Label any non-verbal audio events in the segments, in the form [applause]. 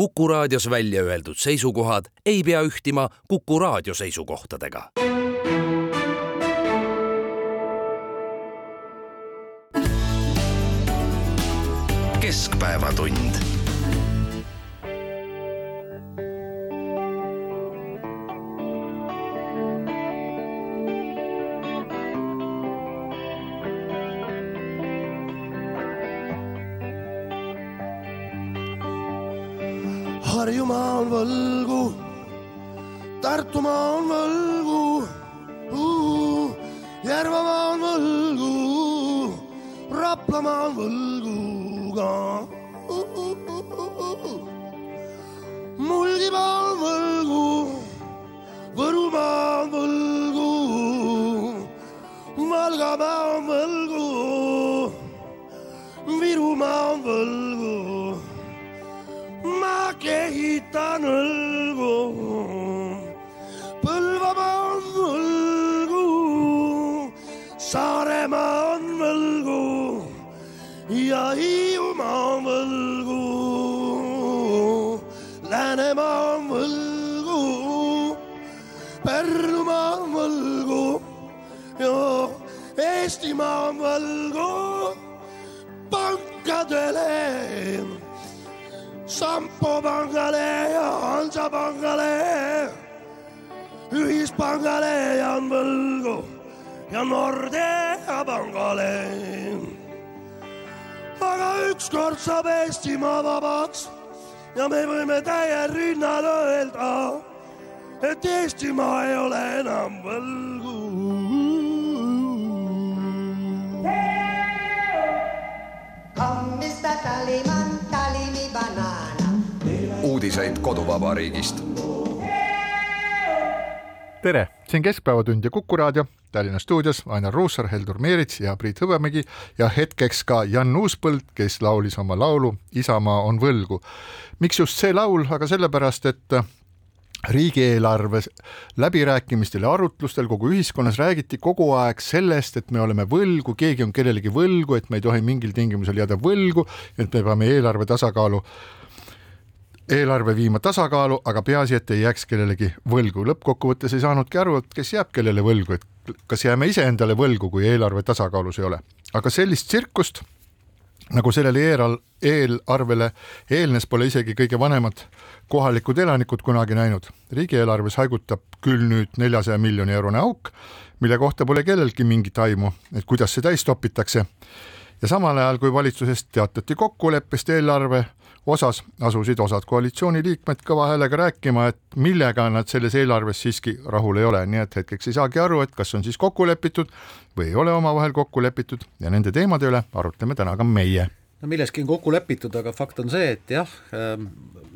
Kuku raadios välja öeldud seisukohad ei pea ühtima Kuku raadio seisukohtadega. keskpäevatund pankadele Sampo pangale ja Hansapangale, ühispangale jään võlgu ja Nordea pangale. aga ükskord saab Eestimaa vabaks ja me võime täiel rinnal öelda, et Eestimaa ei ole enam võlgu. Uudiseid koduvabariigist. tere, see on Keskpäevatund ja Kuku raadio. Tallinna stuudios Ainar Ruussaar, Heldur Meerits ja Priit Hõbemägi. Ja hetkeks ka Jan Uuspõld, kes laulis oma laulu Isamaa on võlgu. miks just see laul, aga sellepärast, et riigieelarve läbirääkimistel ja arutlustel kogu ühiskonnas räägiti kogu aeg sellest, et me oleme võlgu, keegi on kellelegi võlgu, et me ei tohi mingil tingimusel jääda võlgu, et me peame eelarve tasakaalu eelarve viima tasakaalu, aga peaasi, et ei jääks kellelegi võlgu. lõppkokkuvõttes ei saanudki aru, et kes jääb kellele võlgu, et kas jääme iseendale võlgu, kui eelarve tasakaalus ei ole. aga sellist tsirkust nagu sellele eelarvele eelnes, pole isegi kõige vanemad kohalikud elanikud kunagi näinud. riigieelarves haigutab küll nüüd neljasaja miljoni eurone auk, mille kohta pole kellelgi mingit aimu, et kuidas see täis topitakse. ja samal ajal, kui valitsusest teatati kokkuleppest eelarve osas, asusid osad koalitsiooniliikmed kõva häälega rääkima, et millega nad selles eelarves siiski rahul ei ole, nii et hetkeks ei saagi aru, et kas on siis kokku lepitud või ei ole omavahel kokku lepitud ja nende teemade üle arutleme täna ka meie no milleski on kokku lepitud, aga fakt on see, et jah,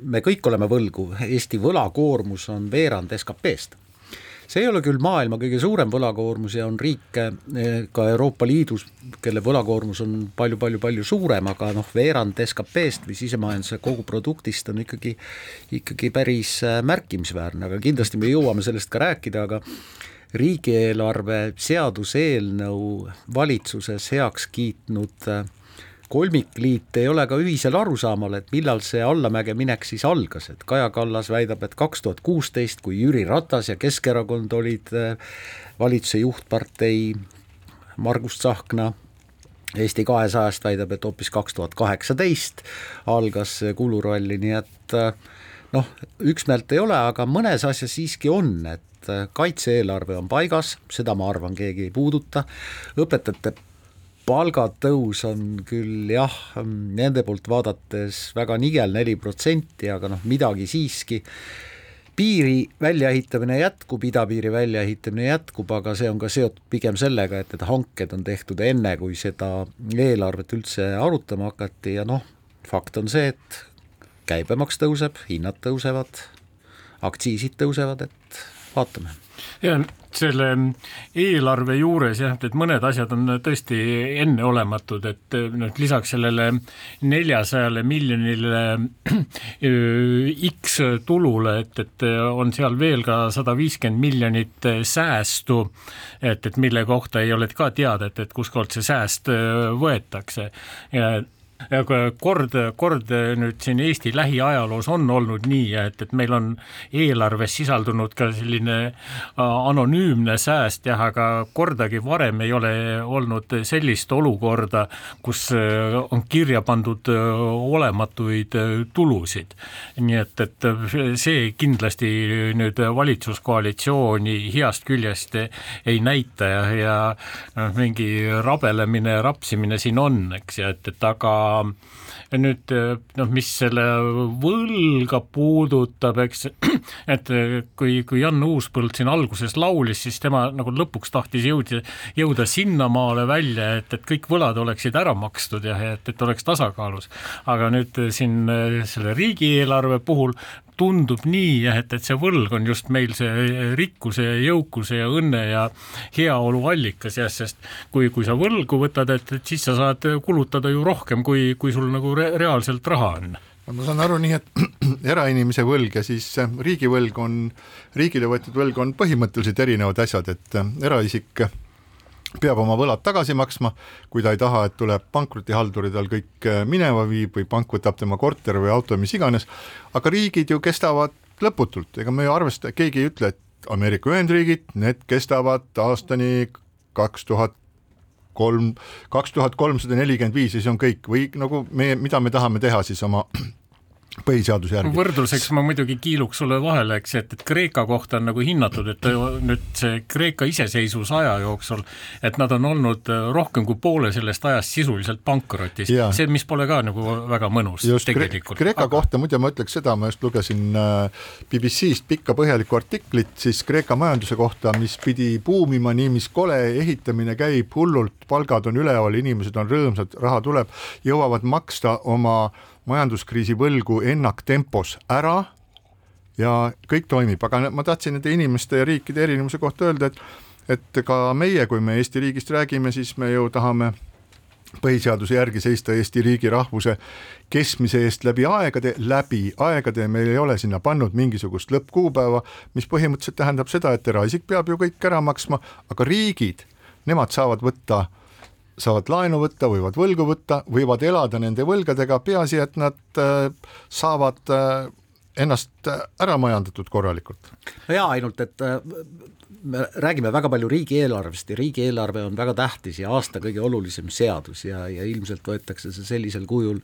me kõik oleme võlgu, Eesti võlakoormus on veerand SKP-st. see ei ole küll maailma kõige suurem võlakoormus ja on riike ka Euroopa Liidus, kelle võlakoormus on palju-palju-palju suurem, aga noh, veerand SKP-st või sisemajanduse koguproduktist on ikkagi, ikkagi päris märkimisväärne, aga kindlasti me jõuame sellest ka rääkida, aga riigieelarve seaduseelnõu valitsuses heaks kiitnud äh, kolmikliit ei ole ka ühisel arusaamal, et millal see allamäge minek siis algas, et Kaja Kallas väidab, et kaks tuhat kuusteist, kui Jüri Ratas ja Keskerakond olid äh, valitsuse juhtpartei, Margus Tsahkna Eesti kahesajast väidab, et hoopis kaks tuhat kaheksateist algas see kuluralli, nii et äh, noh, üksmeelt ei ole, aga mõnes asjas siiski on, et äh, kaitse-eelarve on paigas, seda ma arvan, keegi ei puuduta, õpetajate palgatõus on küll jah, nende poolt vaadates väga nigel neli protsenti, aga noh, midagi siiski, piiri väljaehitamine jätkub, idapiiri väljaehitamine jätkub, aga see on ka seotud pigem sellega, et need hanked on tehtud enne, kui seda eelarvet üldse arutama hakati ja noh, fakt on see, et käibemaks tõuseb, hinnad tõusevad, aktsiisid tõusevad, et vaatame ja selle eelarve juures jah, et mõned asjad on tõesti enneolematud, et noh, lisaks sellele neljasajale miljonile [clears throat] X tulule, et, et on seal veel ka sada viiskümmend miljonit säästu, et, et mille kohta ei ole ka teada, et, et kuskohalt see sääst võetakse. Ja kord, kord nüüd siin Eesti lähiajaloos on olnud nii, et, et meil on eelarves sisaldunud ka selline äh, anonüümne sääst jah, aga kordagi varem ei ole olnud sellist olukorda, kus äh, on kirja pandud äh, olematuid tulusid. nii et, et see kindlasti nüüd valitsuskoalitsiooni heast küljest ei näita ja, ja noh, mingi rabelemine ja rapsimine siin on, eks, ja et, et aga nüüd noh, mis selle võlga puudutab, eks, [clears throat] et kui, kui Jan Uuspõld siin alguses laulis, siis tema nagu lõpuks tahtis jõuda, jõuda sinnamaale välja, et, et kõik võlad oleksid ära makstud ja et, et oleks tasakaalus. aga nüüd siin selle riigieelarve puhul tundub nii, et, et see võlg on just meil see rikkuse ja jõukuse ja õnne ja heaolu allikas jah, sest kui, kui sa võlgu võtad, et, et siis sa saad kulutada ju rohkem, kui, kui sul nagu re reaalselt raha on. No ma saan aru nii, et [clears throat] erainimese võlg ja siis riigivõlg on, riigile võetud võlg on põhimõtteliselt erinevad asjad, et eraisik peab oma võlad tagasi maksma, kui ta ei taha, et tuleb pankrotihaldur ja tal kõik äh, minema viib või pank võtab tema korteri või auto, mis iganes, aga riigid ju kestavad lõputult, ega me ju arvesta, keegi ei ütle, et Ameerika Ühendriigid, need kestavad aastani kaks tuhat kolm, kaks tuhat kolmsada nelikümmend viis ja see on kõik. Või nagu me, mida me tahame teha siis oma põhiseaduse järgi. võrdluseks ma muidugi kiiluks sulle vahele, eks, et, et Kreeka kohta on nagu hinnatud, et nüüd see Kreeka iseseisvusaja jooksul, et nad on olnud rohkem kui poole sellest ajast sisuliselt pankrotis, see, mis pole ka nagu väga mõnus just, tegelikult. Kreeka Aga... kohta muide ma ütleks seda, ma just lugesin äh, BBC-st pikka põhjalikku artiklit siis Kreeka majanduse kohta, mis pidi buumima nii mis kole, ehitamine käib hullult, palgad on üleval, inimesed on rõõmsad, raha tuleb, jõuavad maksta oma majanduskriisi võlgu ennaktempos ära ja kõik toimib, aga ma tahtsin nende inimeste ja riikide erinevuse kohta öelda, et et ka meie, kui me Eesti riigist räägime, siis me ju tahame põhiseaduse järgi seista Eesti riigi rahvuse kestmise eest läbi aegade, läbi aegade, meil ei ole sinna pannud mingisugust lõppkuupäeva, mis põhimõtteliselt tähendab seda, et eraisik peab ju kõik ära maksma, aga riigid, nemad saavad võtta äh, saavad laenu võtta, võivad võlgu võtta, võivad elada nende võlgadega, peaasi, et nad äh, saavad äh, ennast äh, ära majandatud korralikult. no jaa, ainult et me räägime väga palju riigieelarvest ja riigieelarve on väga tähtis ja aasta kõige olulisem seadus ja, ja ilmselt võetakse see sellisel kujul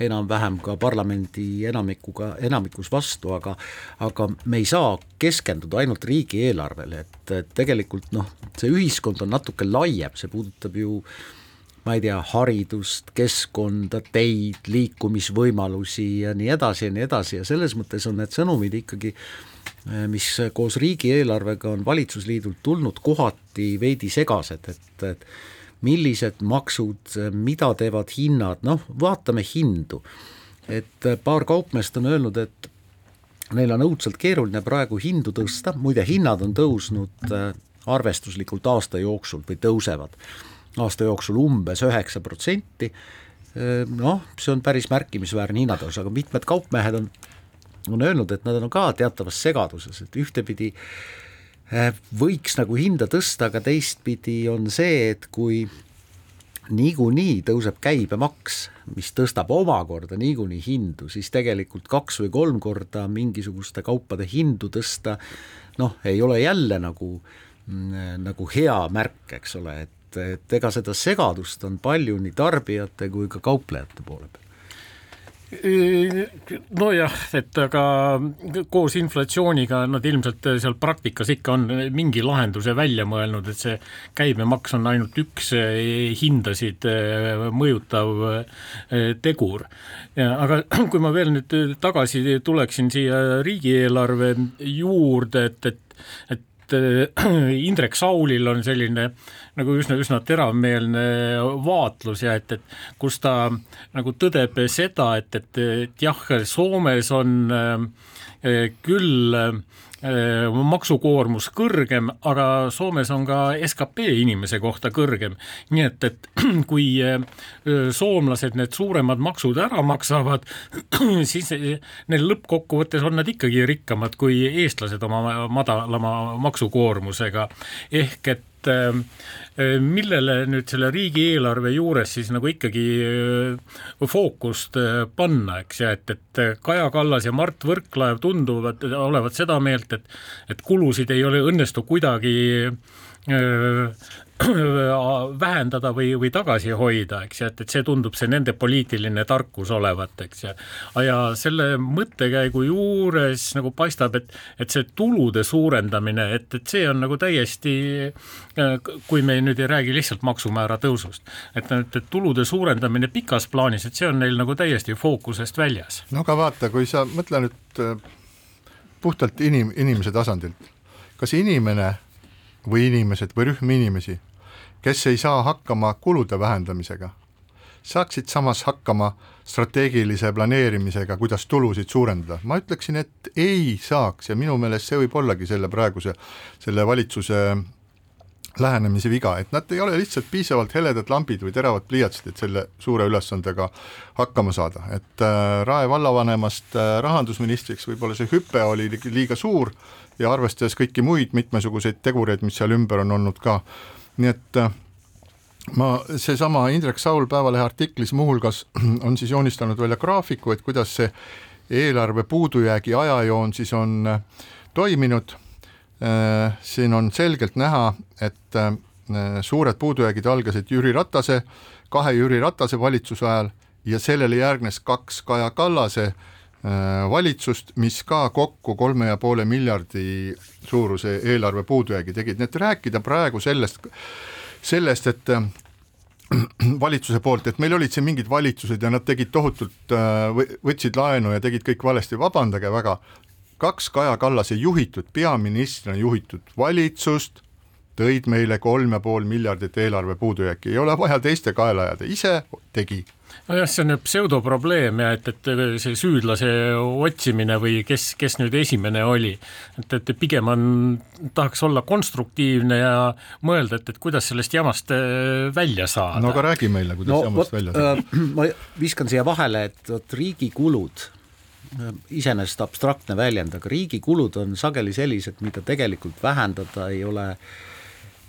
enam-vähem ka parlamendi enamikuga, enamikus vastu, aga aga me ei saa keskenduda ainult riigieelarvele, et, et tegelikult noh, see ühiskond on natuke laiem, see puudutab ju ma ei tea, haridust, keskkonda, teid, liikumisvõimalusi ja nii edasi ja nii edasi. Ja selles mõttes on need sõnumid ikkagi mis koos riigieelarvega on valitsusliidult tulnud, kohati veidi segased, et, et millised maksud, mida teevad hinnad, noh, vaatame hindu. et paar kaupmeest on öelnud, et neil on õudselt keeruline praegu hindu tõsta, muide hinnad on tõusnud äh, arvestuslikult aasta jooksul või tõusevad aasta jooksul umbes üheksa protsenti, äh, noh, see on päris märkimisväärne hinnatõus, aga mitmed kaupmehed on, on öelnud, et nad on ka teatavas segaduses, et ühtepidi äh, võiks nagu hinda tõsta, aga teistpidi on see, et kui niikuinii tõuseb käibemaks, mis tõstab omakorda niikuinii hindu, siis tegelikult kaks või kolm korda mingisuguste kaupade hindu tõsta noh, ei ole jälle nagu, mm, nagu hea märk, eks ole, et, et ega seda segadust on palju nii tarbijate kui ka kauplejate poole peal nojah, et aga koos inflatsiooniga nad ilmselt seal praktikas ikka on mingi lahenduse välja mõelnud, et see käibemaks on ainult üks hindasid mõjutav tegur. aga [clears throat] kui ma veel nüüd tagasi tuleksin siia riigieelarve juurde, et, et, et [clears throat] Indrek Saulil on selline nagu üsna, üsna teravmeelne vaatlus ja et, et kus ta nagu tõdeb seda, et, et, et jah, Soomes on äh, küll äh, maksukoormus kõrgem, aga Soomes on ka skp inimese kohta kõrgem. nii et, et [clears throat] kui äh, soomlased need suuremad maksud ära maksavad, [clears throat] siis äh, neil lõppkokkuvõttes on nad ikkagi rikkamad kui eestlased oma madalama maksukoormusega. ehk et et äh, millele nüüd selle riigieelarve juures siis nagu ikkagi äh, fookust panna, eks ja et, et Kaja Kallas ja Mart Võrklaev tunduvad olevat seda meelt, et et kulusid ei ole, õnnestu kuidagi [clears throat] vähendada või, või tagasi hoida, eks ju, et, et see tundub see nende poliitiline tarkus olevat, eks ju. ja selle mõttekäigu juures nagu paistab, et, et see tulude suurendamine, et, et see on nagu täiesti, kui me nüüd ei räägi lihtsalt maksumäära tõusust, et, et, et tulude suurendamine pikas plaanis, et see on neil nagu täiesti fookusest väljas. no aga vaata, kui sa mõtle nüüd äh, puhtalt inim-, inimese tasandilt, kas inimene või inimesed või rühm inimesi kes ei saa hakkama kulude vähendamisega, saaksid samas hakkama strateegilise planeerimisega, kuidas tulusid suurendada, ma ütleksin, et ei saaks ja minu meelest see võib ollagi selle praeguse, selle valitsuse lähenemise viga, et nad ei ole lihtsalt piisavalt heledad lambid või teravad pliiatsid, et selle suure ülesandega hakkama saada, et äh, Rae vallavanemast äh, rahandusministriks võib-olla see hüpe oli liiga suur ja arvestades kõiki muid mitmesuguseid tegureid, mis seal ümber on olnud ka, nii et äh, ma, seesama Indrek Saul Päevalehe artiklis muuhulgas [clears throat] on siis joonistanud välja graafiku, et kuidas see eelarve puudujäägi ajajoon siis on äh, toiminud. Äh, siin on selgelt näha, et suured puudujäägid algasid Jüri Ratase, kahe Jüri Ratase valitsuse ajal ja sellele järgnes kaks Kaja Kallase valitsust, mis ka kokku kolme ja poole miljardi suuruse eelarve puudujäägi tegid, nii et rääkida praegu sellest, sellest, et äh, [clears throat] valitsuse poolt, et meil olid siin mingid valitsused ja nad tegid tohutult, äh, võtsid laenu ja tegid kõik valesti, vabandage väga, kaks Kaja Kallase juhitud, peaministrina juhitud valitsust tõid meile kolm ja pool miljardit eelarve puudujääki, ei ole vaja teiste kaela ajada, ise tegi nojah, see on pseudoprobleem ja et, et see süüdlase otsimine või kes, kes nüüd esimene oli, et, et pigem on, tahaks olla konstruktiivne ja mõelda, et, et kuidas sellest jamast äh, välja saada. no aga räägi meile, kuidas no, jamast võt, välja saada äh,. [clears throat] ma viskan siia vahele, et vot riigi kulud äh, iseenesest abstraktne väljend, aga riigi kulud on sageli sellised, mida tegelikult vähendada ei ole äh,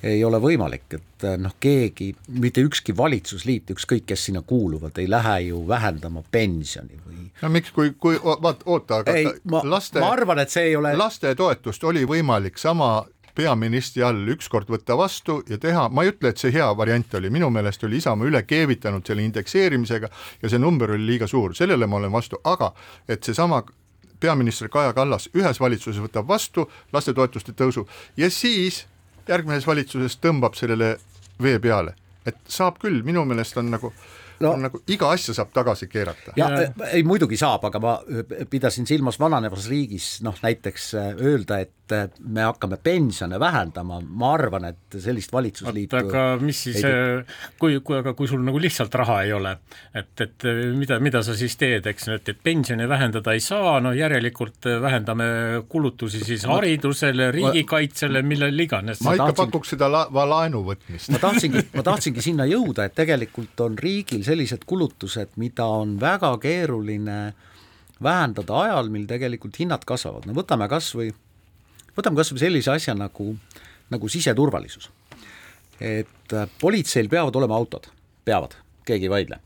ei ole võimalik, et eh, noh, keegi, mitte ükski valitsusliit, ükskõik kes sinna kuuluvad, ei lähe ju vähendama pensioni või no miks, kui, kui vaat oota, aga ei, ma, laste, ma arvan, et see ei ole lastetoetust oli võimalik sama peaministri all ükskord võtta vastu ja teha, ma ei ütle, et see hea variant oli, minu meelest oli Isamaa üle keevitanud selle indekseerimisega ja see number oli liiga suur, sellele ma olen vastu, aga et seesama peaminister Kaja Kallas ühes valitsuses võtab vastu lastetoetuste tõusu ja siis järgmises valitsuses tõmbab sellele vee peale, et saab küll, minu meelest on nagu no, on nagu iga asja saab tagasi keerata. ja ei muidugi saab, aga ma pidasin silmas vananevas riigis noh, näiteks äh, öelda, et et me hakkame pensione vähendama, ma arvan, et sellist valitsusliitu aga mis siis, kui, kui, aga kui sul nagu lihtsalt raha ei ole, et, et mida, mida sa siis teed, eks, et, et pensioni vähendada ei saa, no järelikult vähendame kulutusi siis haridusele, riigikaitsele, millele iganes. ma ikka tahtsin... pakuks seda la laenu võtmist. ma tahtsingi, [laughs] ma tahtsingi sinna jõuda, et tegelikult on riigil sellised kulutused, mida on väga keeruline vähendada ajal, mil tegelikult hinnad kasvavad, no võtame kas või võtame kas või sellise asja nagu, nagu siseturvalisus. et äh, politseil peavad olema autod, peavad, keegi ei vaidle.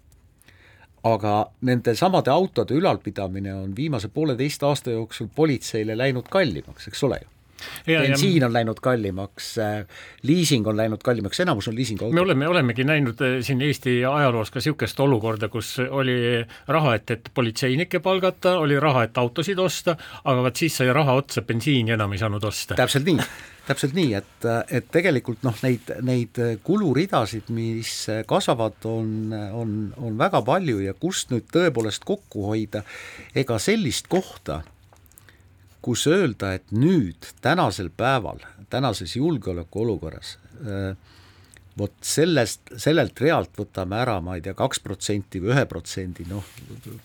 aga nende samade autode ülalpidamine on viimase pooleteist aasta jooksul politseile läinud kallimaks, eks ole ju bensiin on läinud kallimaks, äh, liising on läinud kallimaks, enamus on liisinguautod. me oleme, olemegi näinud äh, siin Eesti ajaloos ka niisugust olukorda, kus oli raha, et, et politseinikke palgata, oli raha, et autosid osta, aga vot siis sai raha otsa, bensiini enam ei saanud osta. täpselt nii [laughs] täpselt nii, et, et tegelikult noh, neid, neid kuluridasid, mis kasvavad, on, on, on väga palju ja kust nüüd tõepoolest kokku hoida, ega sellist kohta kus öelda, et nüüd, tänasel päeval, tänases julgeolekuolukorras äh, vot sellest, sellelt realt võtame ära, ma ei tea, kaks protsenti või ühe protsendi, noh,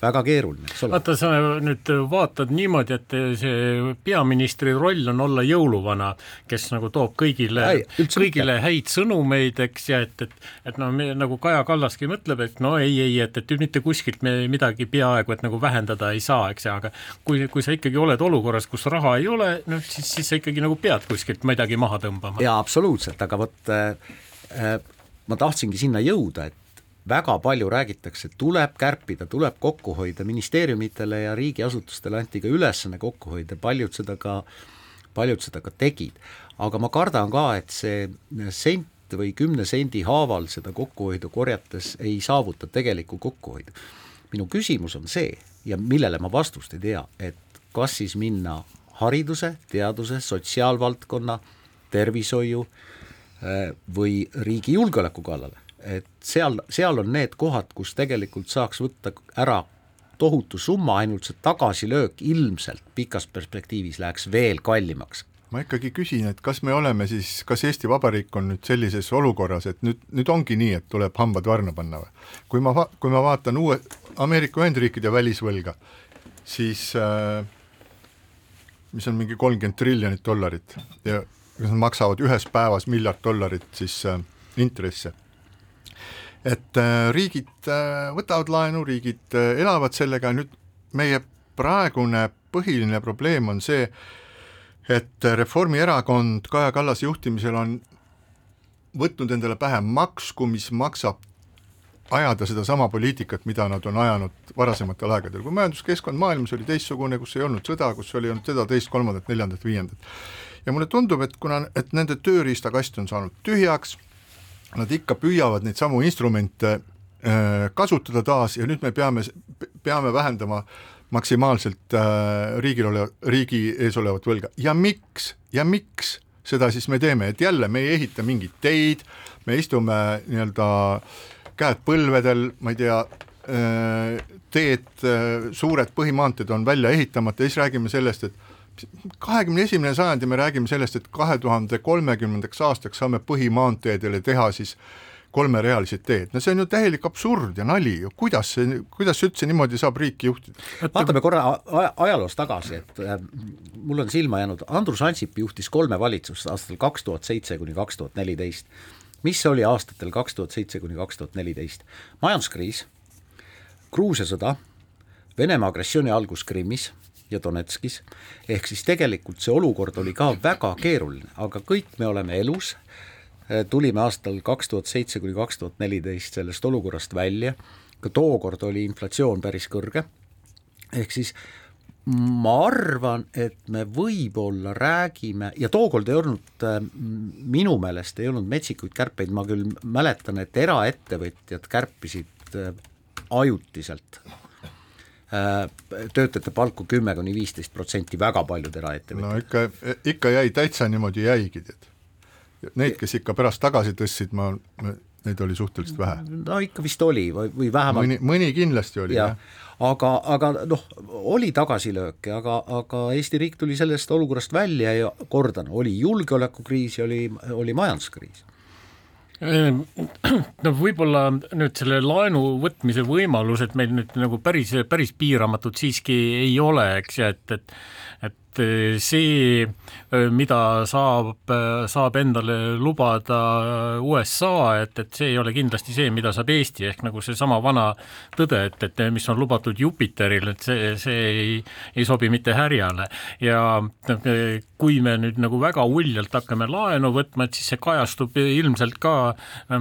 väga keeruline, eks ole. vaata, sa nüüd vaatad niimoodi, et see peaministri roll on olla jõuluvana, kes nagu toob kõigile, kõigile häid sõnumeid, eks, ja et, et et no me, nagu Kaja Kallaski mõtleb, et no ei, ei, et, et mitte kuskilt me midagi peaaegu et nagu vähendada ei saa, eks, aga kui, kui sa ikkagi oled olukorras, kus raha ei ole, noh siis, siis sa ikkagi nagu pead kuskilt midagi maha tõmbama. jaa, absoluutselt, aga vot Äh, ma tahtsingi sinna jõuda, et väga palju räägitakse, tuleb kärpida, tuleb kokku hoida, ministeeriumitele ja riigiasutustele anti ka ülesanne kokku hoida, paljud seda ka, paljud seda ka tegid. aga ma kardan ka, et see sent või kümne sendi haaval seda kokkuhoidu korjates ei saavuta tegelikku kokkuhoidu. minu küsimus on see ja millele ma vastust ei tea, et kas siis minna hariduse, teaduse, sotsiaalvaldkonna, tervishoiu äh, Äh, või riigi julgeoleku kallale, et seal, seal on need kohad, kus tegelikult saaks võtta ära tohutu summa, ainult see tagasilöök ilmselt pikas perspektiivis läheks veel kallimaks ma ikkagi küsin, et kas me oleme siis, kas Eesti Vabariik on nüüd sellises olukorras, et nüüd, nüüd ongi nii, et tuleb hambad varna panna või? kui ma, kui ma vaatan uue Ameerika Ühendriikide välisvõlga, siis äh, mis on mingi kolmkümmend triljonit dollarit ja kas nad maksavad ühes päevas miljard dollarit siis äh, intresse. et äh, riigid äh, võtavad laenu, riigid äh, elavad sellega, nüüd meie praegune põhiline probleem on see, et Reformierakond Kaja Kallase juhtimisel on võtnud endale pähe maksku, mis maksab ajada sedasama poliitikat, mida nad on ajanud varasematel aegadel, kui majanduskeskkond maailmas oli teistsugune, kus ei olnud sõda, kus oli olnud seda, teist, kolmandat, neljandat, viiendat ja mulle tundub, et kuna, et nende tööriistakast on saanud tühjaks, nad ikka püüavad neid samu instrumente äh, kasutada taas ja nüüd me peame, peame vähendama maksimaalselt äh, riigil ole-, riigi ees olevat võlga. Ja miks, ja miks seda siis me teeme, et jälle me ei ehita mingeid teid, me istume nii-öelda käed põlvedel, ma ei tea, äh, teed, suured põhimaanteed on välja ehitamata ja siis räägime sellest, et kahekümne esimene sajandi me räägime sellest, et kahe tuhande kolmekümnendaks aastaks saame põhimaanteedele teha siis kolmerealised teed, no see on ju täielik absurd ja nali ju, kuidas see, kuidas üldse niimoodi saab riiki juhtida? vaatame korra ajaloos tagasi, et äh, mul on silma jäänud, Andrus Ansip juhtis kolme valitsust aastatel kaks tuhat seitse kuni kaks tuhat neliteist. mis oli aastatel kaks tuhat seitse kuni kaks tuhat neliteist? majanduskriis, Gruusia sõda, Venemaa agressiooni algus Krimmis ja Donetskis, ehk siis tegelikult see olukord oli ka väga keeruline, aga kõik me oleme elus, tulime aastal kaks tuhat seitse kuni kaks tuhat neliteist sellest olukorrast välja, ka tookord oli inflatsioon päris kõrge, ehk siis ma arvan, et me võib-olla räägime ja tookord ei olnud, eh, minu meelest ei olnud metsikuid kärpeid, ma küll mäletan, et eraettevõtjad kärpisid eh, ajutiselt. Äh, töötajate palku kümme kuni viisteist protsenti, väga paljud eraettevõtjad. no ikka, ikka jäi, täitsa niimoodi jäigi, tead. Neid, kes ikka pärast tagasi tõstsid, ma, neid oli suhteliselt vähe. no ikka vist oli või, või vähemalt mõni, mõni kindlasti oli ja., jah. aga, aga noh, oli tagasilööke, aga, aga Eesti riik tuli sellest olukorrast välja ja kordan, oli julgeolekukriis ja oli, oli majanduskriis [clears throat] no võib-olla nüüd selle laenu võtmise võimalused meil nüüd nagu päris, päris piiramatud siiski ei ole, eks ju, et, et et Eh, see, mida saab, saab endale lubada USA, et, et see ei ole kindlasti see, mida saab Eesti, ehk nagu seesama vana tõde, et, et mis on lubatud Jupiteril, et see, see ei, ei sobi mitte härjale. ja kui me nüüd nagu väga uljalt hakkame laenu võtma, et siis see kajastub ilmselt ka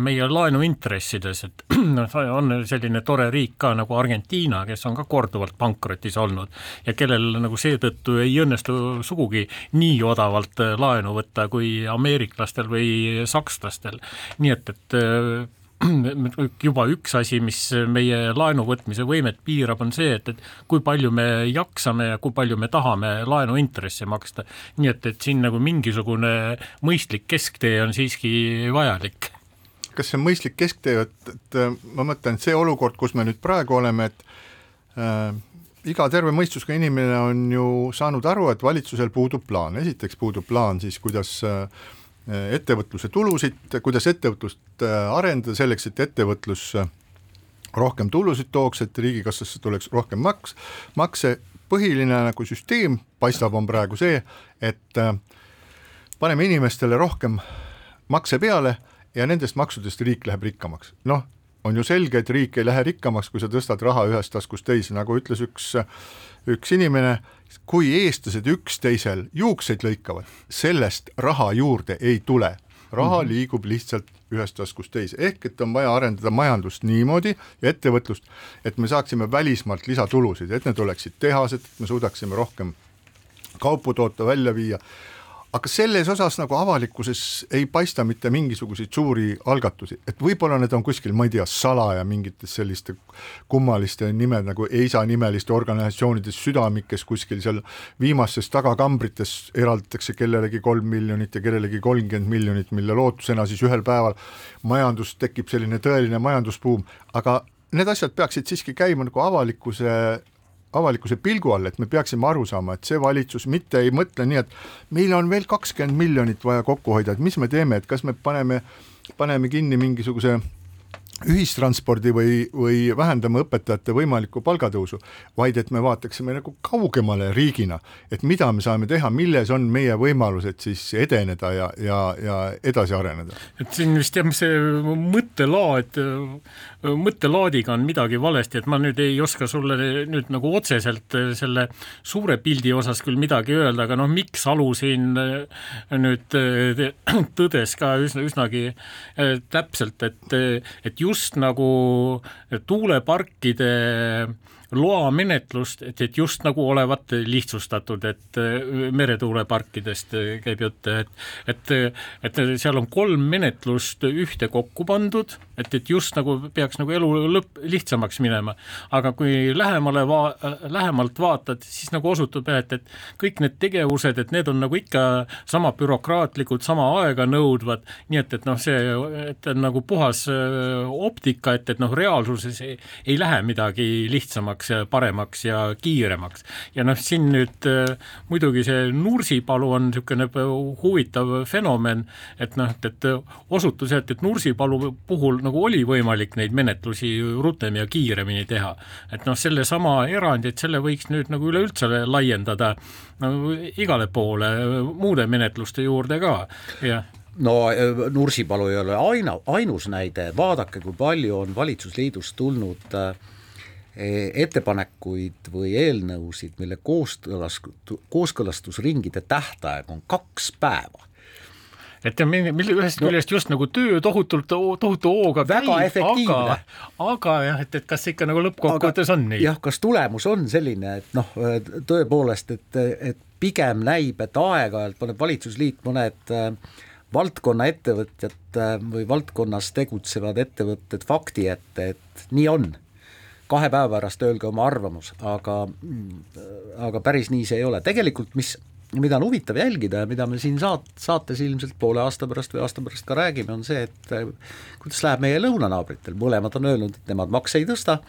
meie laenuintressides, et [clears throat] noh, on selline tore riik ka nagu Argentiina, kes on ka korduvalt pankrotis olnud ja kellel nagu seetõttu ei õnnestu õnnestu sugugi nii odavalt äh, laenu võtta kui ameeriklastel või sakslastel. nii et, et äh, [clears throat] juba üks asi, mis meie laenu võtmise võimet piirab, on see, et, et kui palju me jaksame ja kui palju me tahame laenuintresse maksta. nii et, et siin nagu mingisugune mõistlik kesktee on siiski vajalik. kas see on mõistlik kesktee, et, et ma mõtlen, see olukord, kus me nüüd praegu oleme, et äh, iga terve mõistusega inimene on ju saanud aru, et valitsusel puudub plaan, esiteks puudub plaan siis, kuidas äh, ettevõtluse tulusid, kuidas ettevõtlust arendada selleks, et ettevõtlus rohkem tulusid tooks, et riigikassasse tuleks rohkem maks, makse, põhiline nagu süsteem paistab, on praegu see, et paneme inimestele rohkem makse peale ja nendest maksudest riik läheb rikkamaks. noh, on ju selge, et riik ei lähe rikkamaks, kui sa tõstad raha ühest taskust teise, nagu ütles üks, üks inimene, kui eestlased üksteisel juukseid lõikavad, sellest raha juurde ei tule. raha -hmm. liigub lihtsalt ühest taskust teise, ehk et on vaja arendada majandust niimoodi ja ettevõtlust, et me saaksime välismaalt lisatulusid, et need oleksid tehased, et me suudaksime rohkem kaupu toota, välja viia aga selles osas nagu avalikkuses ei paista mitte mingisuguseid suuri algatusi, et võib-olla need on kuskil, ma ei tea, salaja mingites selliste kummaliste nimed nagu EISA nimeliste organisatsioonides südamikes kuskil seal viimastes tagakambrites eraldatakse kellelegi kolm miljonit ja kellelegi kolmkümmend miljonit, mille lootusena siis ühel päeval majandus, tekib selline tõeline majandusbuum, aga need asjad peaksid siiski käima nagu avalikkuse avalikkuse pilgu all, et me peaksime aru saama, et see valitsus mitte ei mõtle nii, et meil on veel kakskümmend miljonit vaja kokku hoida, et mis me teeme, et kas me paneme, paneme kinni mingisuguse ühistranspordi või, või vähendame õpetajate võimalikku palgatõusu, vaid et me vaataksime nagu kaugemale riigina, et mida me saame teha, milles on meie võimalused siis edeneda ja, ja, ja edasi areneda. et siin vist jah, see mõttelaad, mõttelaadiga on midagi valesti, et ma nüüd ei oska sulle nüüd nagu otseselt selle suure pildi osas küll midagi öelda, aga noh, miks Alu siin nüüd tõdes ka üsna, üsnagi täpselt, et, et just nagu tuuleparkide loamenetlust, et, et just nagu olevat lihtsustatud, et äh, meretuuleparkidest äh, käib jutt, et et, et seal on kolm menetlust ühte kokku pandud, et, et just nagu peaks nagu elu lõpp, lihtsamaks minema. aga kui lähemale va-, lähemalt vaatad, siis nagu osutub jah, et, et kõik need tegevused, et need on nagu ikka sama bürokraatlikud, sama aeganõudvad, nii et, et noh, see, et nagu puhas äh, optika, et, et noh, reaalsuses ei, ei lähe midagi lihtsamaks, paremaks, paremaks ja kiiremaks. ja noh, siin nüüd äh, muidugi see Nursipalu on niisugune huvitav fenomen, et noh, et osutus, et, et Nursipalu puhul nagu oli võimalik neid menetlusi rutem ja kiiremini teha. et noh, sellesama erandi, et selle võiks nüüd nagu üleüldse laiendada no, igale poole muude menetluste juurde ka, jah. No äh, Nursipalu ei ole aina, ainus näide, vaadake, kui palju on valitsusliidust tulnud Eh, ettepanekuid või eelnõusid, mille kooskõlas, kooskõlastusringide tähtaeg on kaks päeva et ühest küljest just nagu töö tohutult, tohutu hooga käib, aga, aga jah, et, et kas ikka nagu lõppkokkuvõttes on nii? jah, kas tulemus on selline, et noh, tõepoolest, et, et pigem näib, et aeg-ajalt paneb valitsusliit mõned äh, valdkonna ettevõtjad äh, või valdkonnas tegutsevad ettevõtted fakti ette, et nii on. Kahe päeva pärast öelge oma arvamus, aga, aga päris nii see ei ole, tegelikult mis, mida on huvitav jälgida ja mida me siin saat-, saates ilmselt poole aasta pärast või aasta pärast ka räägime, on see, et eh, kuidas läheb meie lõunanaabritel, mõlemad on öelnud, et nemad makse ei tõsta,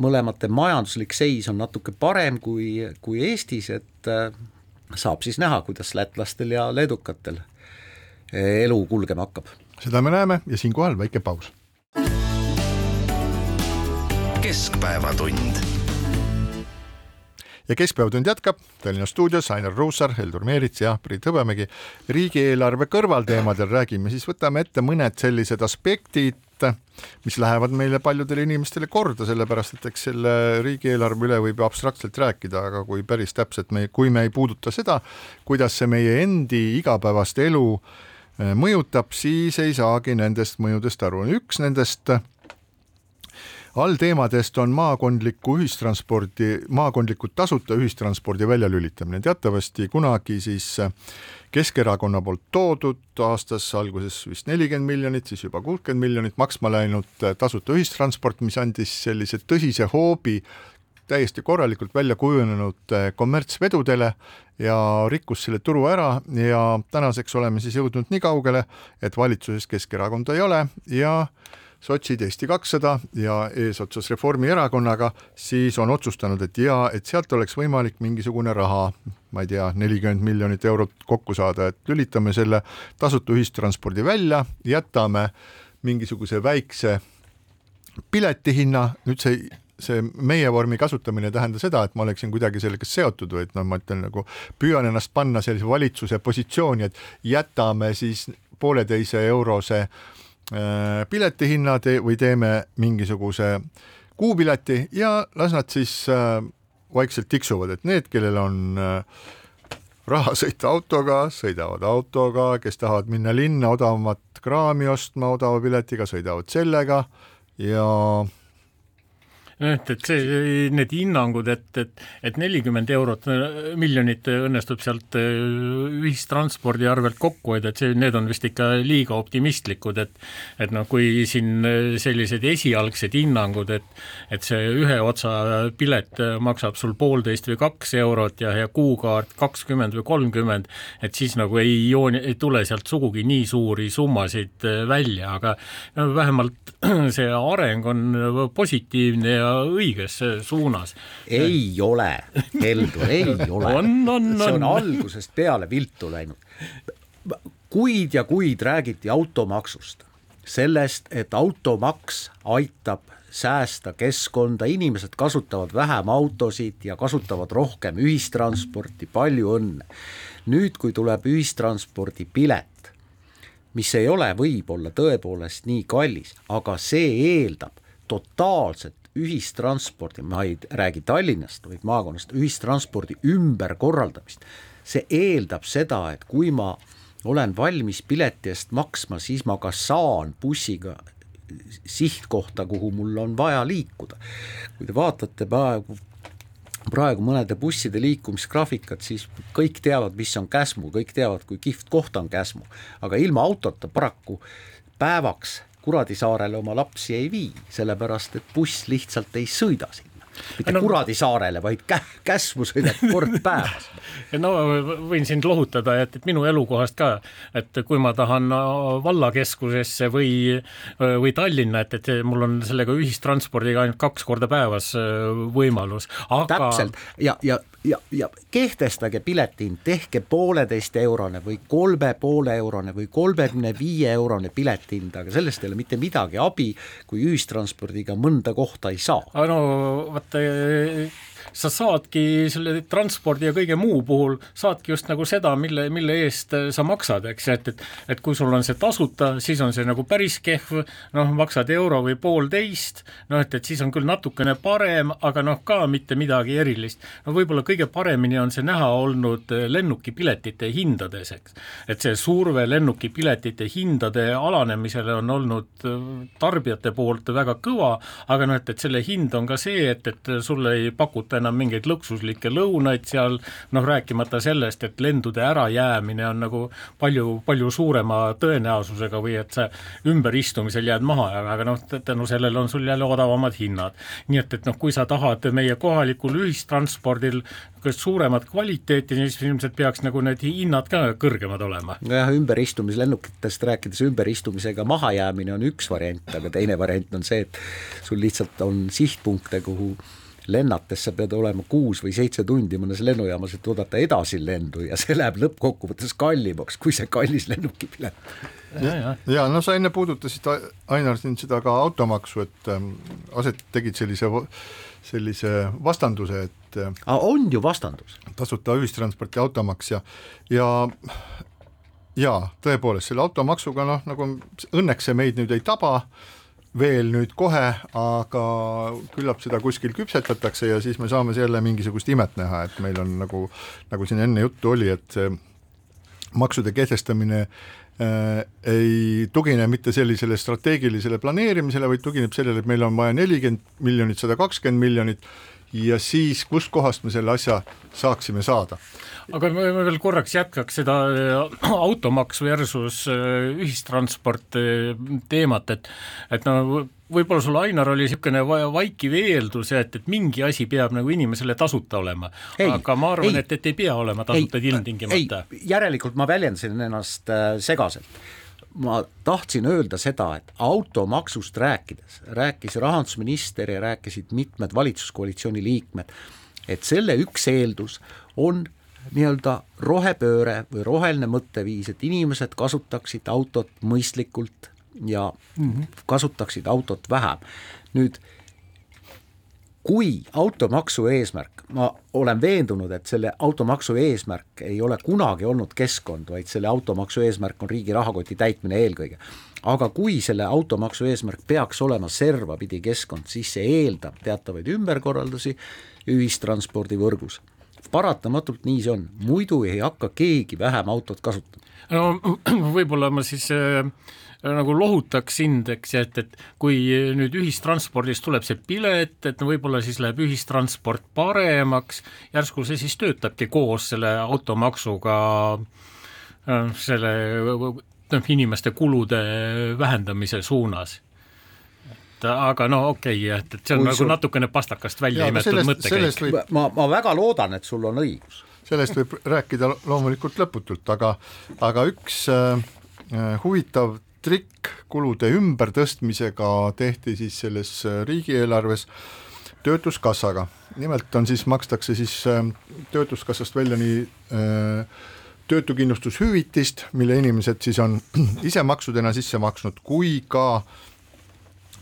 mõlemate majanduslik seis on natuke parem kui, kui Eestis, et eh, saab siis näha, kuidas lätlastel ja leedukatel eh, elu kulgema hakkab. seda me näeme ja siinkohal väike paus keskpäevatund. Ja Keskpäevatund jätkab Tallinna stuudios Ainar Ruussaar, Heldur Meerits ja Priit Hõbemägi. riigieelarve kõrvalteemadel räägime, siis võtame ette mõned sellised aspektid, mis lähevad meile paljudele inimestele korda, sellepärast et eks selle riigieelarve üle võib ju abstraktselt rääkida, aga kui päris täpselt me, kui me ei puuduta seda, kuidas see meie endi igapäevast elu eh, mõjutab, siis ei saagi nendest mõjudest aru. üks nendest allteemadest on maakondliku ühistranspordi, maakondliku tasuta ühistranspordi väljalülitamine. teatavasti kunagi siis Keskerakonna poolt toodud aastas alguses vist nelikümmend miljonit, siis juba kuuskümmend miljonit maksma läinud tasuta ühistransport, mis andis sellise tõsise hoobi täiesti korralikult välja kujunenud kommertsvedudele ja rikkus selle turu ära ja tänaseks oleme siis jõudnud nii kaugele, et valitsuses Keskerakonda ei ole ja äh, sotsid, Eesti kakssada ja eesotsas Reformierakonnaga, siis on otsustanud, et jaa, et sealt oleks võimalik mingisugune raha ma ei tea, nelikümmend miljonit eurot kokku saada, et lülitame selle tasuta ühistranspordi välja, jätame mingisuguse väikse piletihinna, nüüd see see meie vormi kasutamine ei tähenda seda, et ma oleksin kuidagi sellega seotud, vaid noh, ma ütlen nagu püüan ennast panna sellise valitsuse positsiooni, et jätame siis pooleteise eurose äh, piletihinna te või teeme mingisuguse kuupileti ja las nad siis äh, vaikselt tiksuvad, et need, kellel on äh, raha sõita autoga, sõidavad autoga, kes tahavad minna linna odavamat kraami ostma odava piletiga, sõidavad sellega ja et, et see, need hinnangud, et, et, et nelikümmend eurot, miljonit õnnestub sealt äh, ühistranspordi arvelt kokku hoida, et see, need on vist ikka liiga optimistlikud, et et noh, kui siin sellised esialgsed hinnangud, et et see ühe otsa pilet maksab sul poolteist või kaks eurot ja, ja kuukaart kakskümmend või kolmkümmend, et siis nagu ei jooni, ei tule sealt sugugi nii suuri summasid välja, aga vähemalt [clears throat] see areng on positiivne ja õiges suunas. ei ole, Heldur, ei [laughs] ole. see on algusest peale viltu läinud. kuid ja kuid räägiti automaksust, sellest, et automaks aitab säästa keskkonda, inimesed kasutavad vähem autosid ja kasutavad rohkem ühistransporti, palju õnne. nüüd, kui tuleb ühistranspordipilet, mis ei ole võib-olla tõepoolest nii kallis, aga see eeldab totaalset ühistranspordi, ma ei räägi Tallinnast, vaid maakonnast, ühistranspordi ümberkorraldamist. see eeldab seda, et kui ma olen valmis pileti eest maksma, siis ma ka saan bussiga sihtkohta, kuhu mul on vaja liikuda. kui te vaatate praegu praegu mõnede busside liikumisgraafikat, siis kõik teavad, mis on Käsmu, kõik teavad, kui kihvt koht on Käsmu, aga ilma autota paraku päevaks Kuradisaarele oma lapsi ei vii, sellepärast et buss lihtsalt ei sõida sinna. Mitte no, Kuradisaarele, vaid kä-, Käsmu sõidab kord [laughs] päevas. no võin sind lohutada, et, et minu elukohast ka, et kui ma tahan vallakeskusesse või, või Tallinna, et, et mul on sellega ühistranspordiga ainult kaks korda päevas äh, võimalus, aga täpselt. Ja, ja ja, ja kehtestage piletihind, tehke pooleteist eurone või kolme poole eurone või kolmekümne viie eurone piletihind, aga sellest ei ole mitte midagi abi, kui ühistranspordiga mõnda kohta ei saa. no vaata sa saadki selle transpordi ja kõige muu puhul, saadki just nagu seda, mille, mille eest sa maksad, eks, et, et et kui sul on see tasuta, siis on see nagu päris kehv, noh, maksad euro või poolteist, noh, et, et siis on küll natukene parem, aga noh, ka mitte midagi erilist. no võib-olla kõige paremini on see näha olnud lennukipiletite hindades, eks. et see surve lennukipiletite hindade alanemisele on olnud tarbijate poolt väga kõva, aga noh, et, et selle hind on ka see, et, et sulle ei pakuta enam mingeid luksuslikke lõunaid seal, noh rääkimata sellest, et lendude ärajäämine on nagu palju, palju suurema tõenäosusega või et sa ümberistumisel jääd maha, aga noh, tänu sellele on sul jälle odavamad hinnad. nii et, et noh, kui sa tahad meie kohalikul ühistranspordil suuremat kvaliteeti, siis ilmselt peaks nagu need hinnad ka kõrgemad olema. nojah, ümberistumislennukitest rääkides, ümberistumisega mahajäämine on üks variant, aga teine variant on see, et sul lihtsalt on sihtpunkte, kuhu lennates sa pead olema kuus või seitse tundi mõnes lennujaamas, et oodata edasilendu ja see läheb lõppkokkuvõttes kallimaks kui see kallis lennukipilet. ja, ja. ja no sa enne puudutasid, Ainar, siin seda ka automaksu, et ähm, aset tegid sellise, sellise vastanduse, et äh, aga on ju vastandus. tasuta ühistransport ja automaks ja, ja jaa, tõepoolest selle automaksuga noh, nagu õnneks see meid nüüd ei taba veel nüüd kohe, aga küllap seda kuskil küpsetatakse ja siis me saame jälle mingisugust imet näha, et meil on nagu, nagu siin enne juttu oli, et see maksude kehtestamine äh, ei tugine mitte sellisele strateegilisele planeerimisele, vaid tugineb sellele, et meil on vaja nelikümmend miljonit, sada kakskümmend miljonit ja siis kustkohast me selle asja saaksime saada aga ma veel korraks jätkaks seda äh, [clears throat] automaksu versus äh, ühistransport äh, teemat, et et no võib-olla sul, Ainar, oli niisugune vaikiv eeldus, et, et mingi asi peab nagu inimesele tasuta olema. aga ma arvan, et, et ei pea olema tasuta ilmtingimata. järelikult ma väljendasin ennast segaselt ma tahtsin öelda seda, et automaksust rääkides rääkis rahandusminister ja rääkisid mitmed valitsuskoalitsiooni liikmed, et selle üks eeldus on nii-öelda rohepööre või roheline mõtteviis, et inimesed kasutaksid autot mõistlikult ja mm -hmm. kasutaksid autot vähem. nüüd kui automaksu eesmärk, ma olen veendunud, et selle automaksu eesmärk ei ole kunagi olnud keskkond, vaid selle automaksu eesmärk on riigi rahakoti täitmine eelkõige. aga kui selle automaksu eesmärk peaks olema servapidi keskkond, siis see eeldab teatavaid ümberkorraldusi ühistranspordivõrgus. Paratamatult nii see on, muidu ei hakka keegi vähem autot kasutama. no [clears throat] võib-olla ma siis äh nagu lohutaks sind, eks, et, et kui nüüd ühistranspordist tuleb see pilet, et võib-olla siis läheb ühistransport paremaks, järsku see siis töötabki koos selle automaksuga äh, selle noh, inimeste kulude vähendamise suunas et aga no okei okay,, et, et see on Kui nagu sul... natukene pastakast välja imetud mõttekäik. Võib... ma, ma väga loodan, et sul on õigus. sellest võib rääkida loomulikult lõputult, aga, aga üks äh, huvitav trikk kulude ümbertõstmisega tehti siis selles äh, riigieelarves töötuskassaga. nimelt on siis, makstakse siis äh, töötuskassast välja nii äh, töötukindlustushüvitist, mille inimesed siis on [clears throat] ise maksudena sisse maksnud, kui ka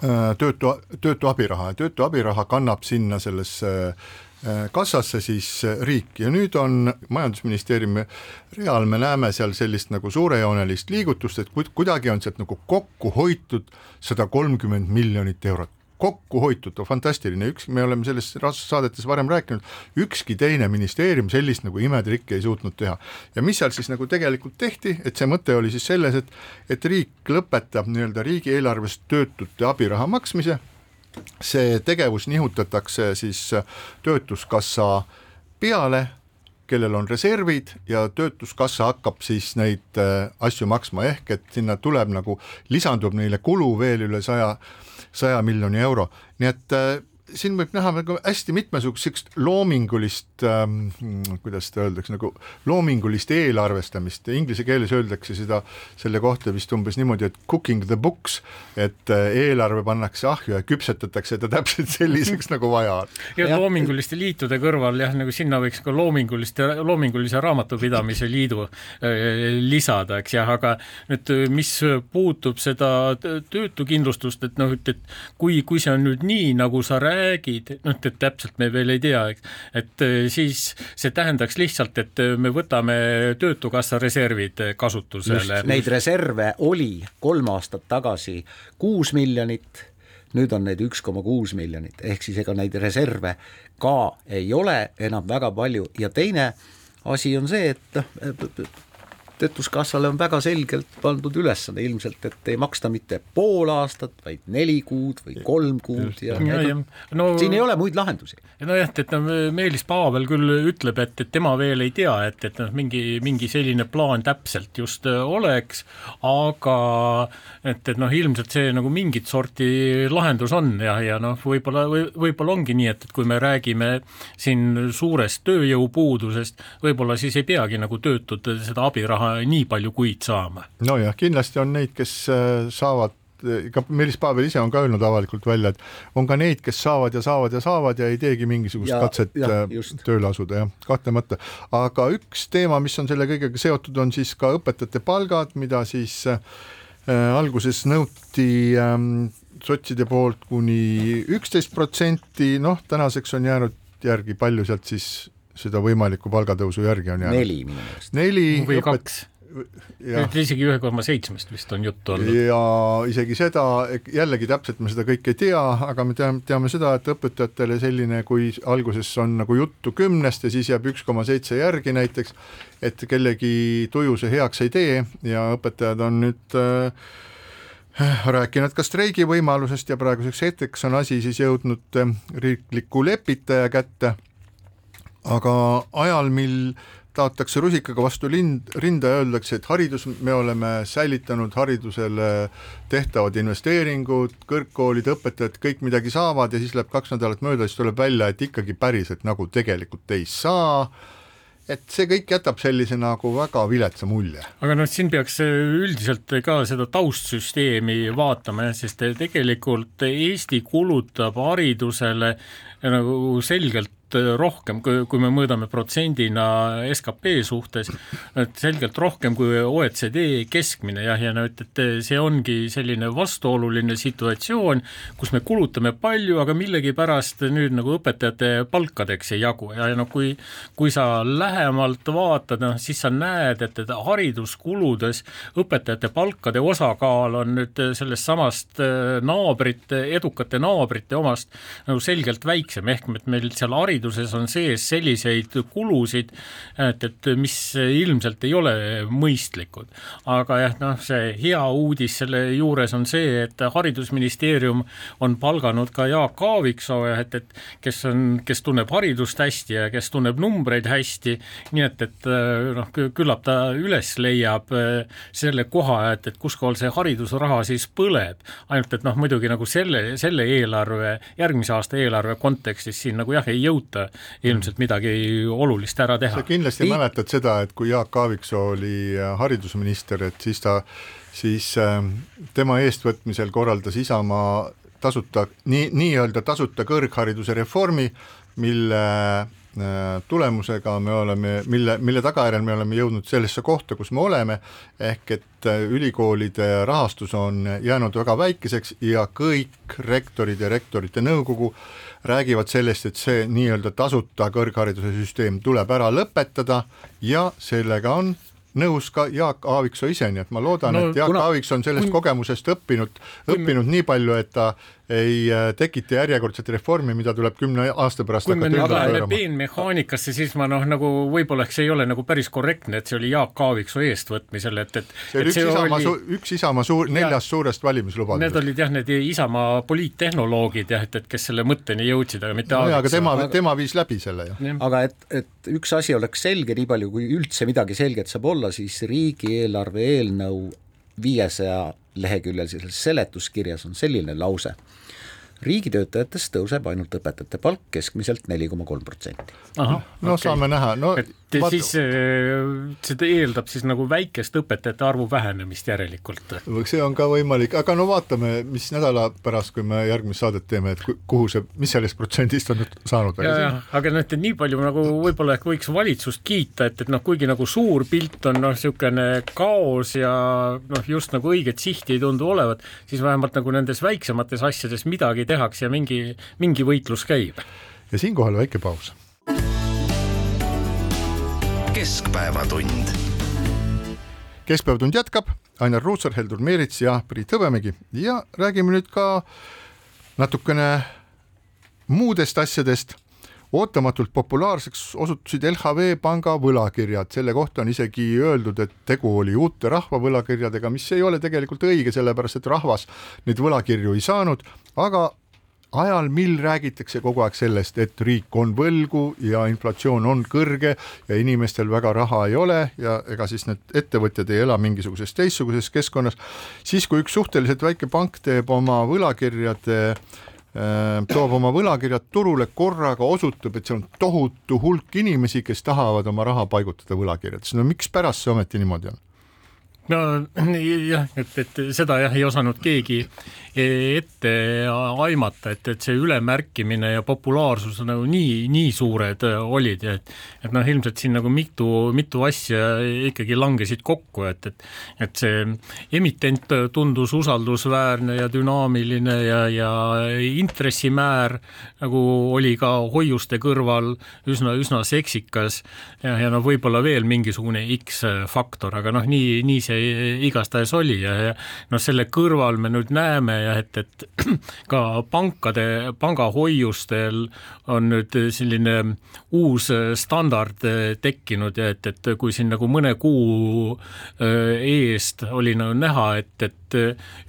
töötu, töötu abiraha ja töötu abiraha kannab sinna sellesse Äh, kassasse siis äh, riik. Ja nüüd on Majandusministeeriumi real, me näeme seal sellist nagu suurejoonelist liigutust, et kuidagi on sealt nagu kokku hoitud sada kolmkümmend miljonit eurot kokku hoitud, fantastiline, üks, me oleme selles saadetes varem rääkinud, ükski teine ministeerium sellist nagu imetrikki ei suutnud teha. ja mis seal siis nagu tegelikult tehti, et see mõte oli siis selles, et et riik lõpetab nii-öelda riigieelarvest töötute abiraha maksmise see tegevus nihutatakse siis Töötuskassa peale, kellel on reservid ja Töötuskassa hakkab siis neid äh, asju maksma, ehk et sinna tuleb nagu, lisandub neile kulu veel üle saja, saja miljoni euro, nii et äh, siin võib näha nagu hästi mitmesugust sellist loomingulist ähm,, kuidas seda öeldakse, nagu loomingulist eelarvestamist, inglise keeles öeldakse seda selle kohta vist umbes niimoodi, et cooking the books, et äh, eelarve pannakse ahju ja küpsetatakse ta täpselt selliseks nagu vaja on. ja loominguliste liitude kõrval jah, nagu sinna võiks ka loominguliste, loomingulise raamatupidamise liidu äh, lisada, eks jah, aga nüüd mis puutub seda töötukindlustust, et noh, et, et kui, kui see on nüüd nii, nagu sa räägid, räägid, noh, et täpselt me veel ei tea, eks, et äh, siis see tähendaks lihtsalt, et äh, me võtame Töötukassa reservid kasutusele. Neid reserve oli kolm aastat tagasi kuus miljonit, nüüd on neid üks koma kuus miljonit, ehk siis ega neid reserve ka ei ole enam väga palju. Ja teine asi on see, et noh, Töötuskassale on väga selgelt pandud ülesanne ilmselt, et ei maksta mitte pool aastat, vaid neli kuud või kolm kuud ja, ja, ja no, siin ei ole muid lahendusi. nojah, et no Meelis Paavel küll ütleb, et, et tema veel ei tea, et, et noh, mingi, mingi selline plaan täpselt just äh, oleks, aga et, et noh, ilmselt see nagu mingit sorti lahendus on ja, ja noh, võib-olla või, võib-olla ongi nii, et, et kui me räägime siin suurest tööjõupuudusest, võib-olla siis ei peagi nagu töötud seda abiraha nii palju kuid saama. nojah, kindlasti on neid, kes äh, saavad ka Meelis Paabel ise on ka öelnud avalikult välja, et on ka neid, kes saavad ja saavad ja saavad ja ei teegi mingisugust ja, katset ja, äh, just. tööle asuda, jah, kahtlemata. aga üks teema, mis on selle kõigega seotud, on siis ka õpetajate palgad, mida siis äh, alguses nõuti ähm, sotside poolt kuni üksteist protsenti, noh, tänaseks on jäänud järgi, palju sealt siis seda võimalikku palgatõusu järgi on jäänud? neli minu meelest. neli või õpet... kaks et isegi ühe koma seitsmest vist on juttu olnud. ja isegi seda, jällegi täpselt me seda kõike ei tea, aga me teame, teame seda, et õpetajatele selline, kui alguses on nagu juttu kümnest ja siis jääb üks koma seitse järgi näiteks, et kellegi tuju see heaks ei tee ja õpetajad on nüüd äh, rääkinud ka streigi võimalusest ja praeguseks hetkeks on asi siis jõudnud äh, riikliku lepitaja kätte aga ajal, mil taotakse rusikaga vastu lind, rinda ja öeldakse, et haridus, me oleme säilitanud haridusele tehtavad investeeringud, kõrgkoolid, õpetajad, kõik midagi saavad ja siis läheb kaks nädalat mööda, siis tuleb välja, et ikkagi päriselt nagu tegelikult ei saa et see kõik jätab sellise nagu väga viletsa mulje. aga noh, siin peaks üldiselt ka seda taustsüsteemi vaatama jah, sest tegelikult Eesti kulutab haridusele nagu selgelt selgelt rohkem, kui, me mõõdame protsendina skp suhtes, et selgelt rohkem kui OECD keskmine jah, ja no et, et see ongi selline vastuoluline situatsioon, kus me kulutame palju, aga millegipärast nüüd nagu õpetajate palkadeks ei jagu. Ja, noh, kui kui sa lähemalt vaatad, noh siis sa näed, et, et hariduskuludes õpetajate palkade osakaal on nüüd sellest samast naabrite, edukate naabrite omast nagu selgelt väiksem, ehk et meil seal hariduses on sees selliseid kulusid, et, et mis ilmselt ei ole mõistlikud. aga jah, noh see hea uudis selle juures on see, et Haridusministeerium on palganud ka Jaak Aaviksoo, et, et kes on, kes tunneb haridust hästi ja kes tunneb numbreid hästi, nii et, et noh, küllap ta üles leiab selle koha, et, et kus kohal see haridusraha siis põleb, ainult et noh, muidugi nagu selle, selle eelarve, järgmise aasta eelarve kontekstis siin nagu jah, ei jõuta ilmselt midagi olulist ära teha. sa kindlasti Riik... mäletad seda, et kui Jaak Aaviksoo oli haridusminister, et siis ta siis äh, tema eestvõtmisel korraldas Isamaa tasuta, nii, nii-öelda tasuta kõrghariduse reformi, mille äh, tulemusega me oleme, mille, mille tagajärjel me oleme jõudnud sellesse kohta, kus me oleme, ehk et äh, ülikoolide rahastus on jäänud väga väikeseks ja kõik rektorid ja rektorite nõukogu räägivad sellest, et see nii-öelda tasuta kõrghariduse süsteem tuleb ära lõpetada ja sellega on nõus ka Jaak Aaviksoo ise, nii et ma loodan no,, et Jaak kuna, Aaviksoo on sellest kogemusest õppinud, õppinud nii palju, et ta ei äh, tekita järjekordset reformi, mida tuleb kümne aasta pärast kui me nüüd läheme peenmehaanikasse, siis ma noh, nagu võib-olla eks ei ole nagu päris korrektne, et see oli Jaak Aaviksoo eestvõtmisel, et, et see oli üks Isamaa oli... Üks Isamaa suur, neljast suurest valimislubadusest. Need olid jah, need Isamaa poliittehnoloogid jah, et, et kes selle mõtteni jõudsid, aga mitte no Aaviksoo. aga tema aga..., tema viis läbi selle ju. aga et, et üks asi oleks selge, nii palju kui üldse midagi selget saab olla, siis riigieelarve eelnõu viiesaja leheküljelisel seletuskirjas on selline lause riigitöötajatest tõuseb ainult õpetajate palk keskmiselt neli koma kolm protsenti. no okay. saame näha, no et vaat... siis äh, see eeldab siis nagu väikest õpetajate arvu vähenemist järelikult. see on ka võimalik, aga no vaatame, mis nädala pärast, kui me järgmist saadet teeme, et kuhu see, mis sellest protsendist on nüüd saanud. aga noh, et nii palju nagu võib-olla ehk võiks valitsust kiita, et, et noh, kuigi nagu suur pilt on noh, niisugune kaos ja noh, just nagu õiget sihti ei tundu olevat, siis vähemalt nagu nendes väiksemates asjades midagi tehakse ja mingi, mingi võitlus käib. ja siinkohal väike paus. keskpäevatund. keskpäevatund jätkab, Ainar Ruussaar, Heldur Meerits ja Priit Hõbemägi ja räägime nüüd ka natukene muudest asjadest ootamatult populaarseks osutusid LHV panga võlakirjad, selle kohta on isegi öeldud, et tegu oli uute rahvavõlakirjadega, mis ei ole tegelikult õige, sellepärast et rahvas neid võlakirju ei saanud, aga ajal, mil räägitakse kogu aeg sellest, et riik on võlgu ja inflatsioon on kõrge ja inimestel väga raha ei ole ja ega siis need ettevõtjad ei ela mingisuguses teistsuguses keskkonnas, siis kui üks suhteliselt väike pank teeb oma võlakirjade äh, toob oma võlakirjad turule korraga, osutub, et seal on tohutu hulk inimesi, kes tahavad oma raha paigutada võlakirjadesse, no mikspärast see ometi niimoodi on? No [clears throat] jah, et, et seda jah, ei osanud keegi ette aimata, et, et see ülemärkimine ja populaarsus nagu nii, nii suured olid ja et et noh, ilmselt siin nagu mitu, mitu asja ikkagi langesid kokku, et, et et see emitent tundus usaldusväärne ja dünaamiline ja, ja intressimäär nagu oli ka hoiuste kõrval üsna, üsna seksikas. Ja, ja noh, võib-olla veel mingisugune X-faktor, aga noh, nii, nii see igastahes oli ja, ja noh, selle kõrval me nüüd näeme ja et, et [clears throat] ka pankade, pangahoiustel on nüüd selline uus standard tekkinud ja et, et kui siin nagu mõne kuu äh, eest oli nagu näha, et, et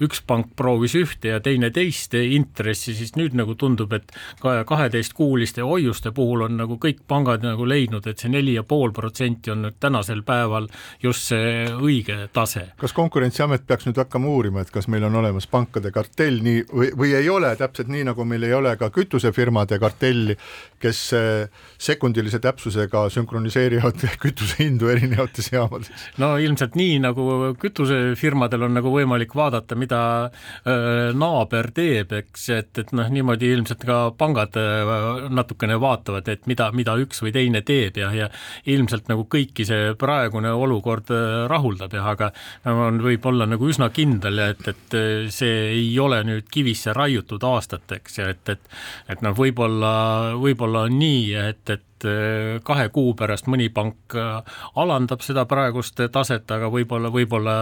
üks pank proovis ühte ja teine teist intressi, siis nüüd nagu tundub, et ka kaheteistkuuliste hoiuste puhul on nagu kõik pangad nagu leidnud, et see neli ja pool protsenti on nüüd tänasel päeval just see õige tase. kas Konkurentsiamet peaks nüüd hakkama uurima, et kas meil on olemas pankade kartell nii või, või ei ole, täpselt nii, nagu meil ei ole ka kütusefirmade kartelli, kes äh, sekundilise täpsusega sünkroniseerivad [laughs] kütusehindu erinevates jaamades? no ilmselt nii, nagu kütusefirmadel on nagu võimalik vaadata, mida naaber teeb, eks, et, et noh, niimoodi ilmselt ka pangad natukene vaatavad, et mida, mida üks või teine teeb ja, ja ilmselt nagu kõiki see praegune olukord rahuldab jah, aga on, võib olla nagu üsna kindel, et, et see ei ole nüüd kivisse raiutud aastateks ja et, et et noh, võib-olla, võib-olla on nii, et, et kahe kuu pärast mõni pank alandab seda praegust taset, aga võib-olla, võib-olla